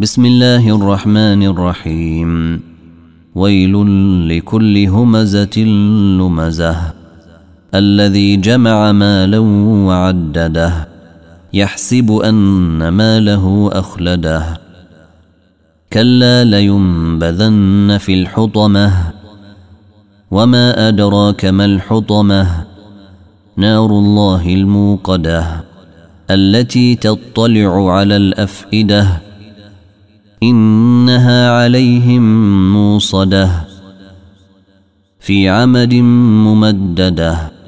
بسم الله الرحمن الرحيم ويل لكل همزه لمزه الذي جمع مالا وعدده يحسب ان ماله اخلده كلا لينبذن في الحطمه وما ادراك ما الحطمه نار الله الموقده التي تطلع على الافئده إنها عليهم موصدة في عمد ممددة.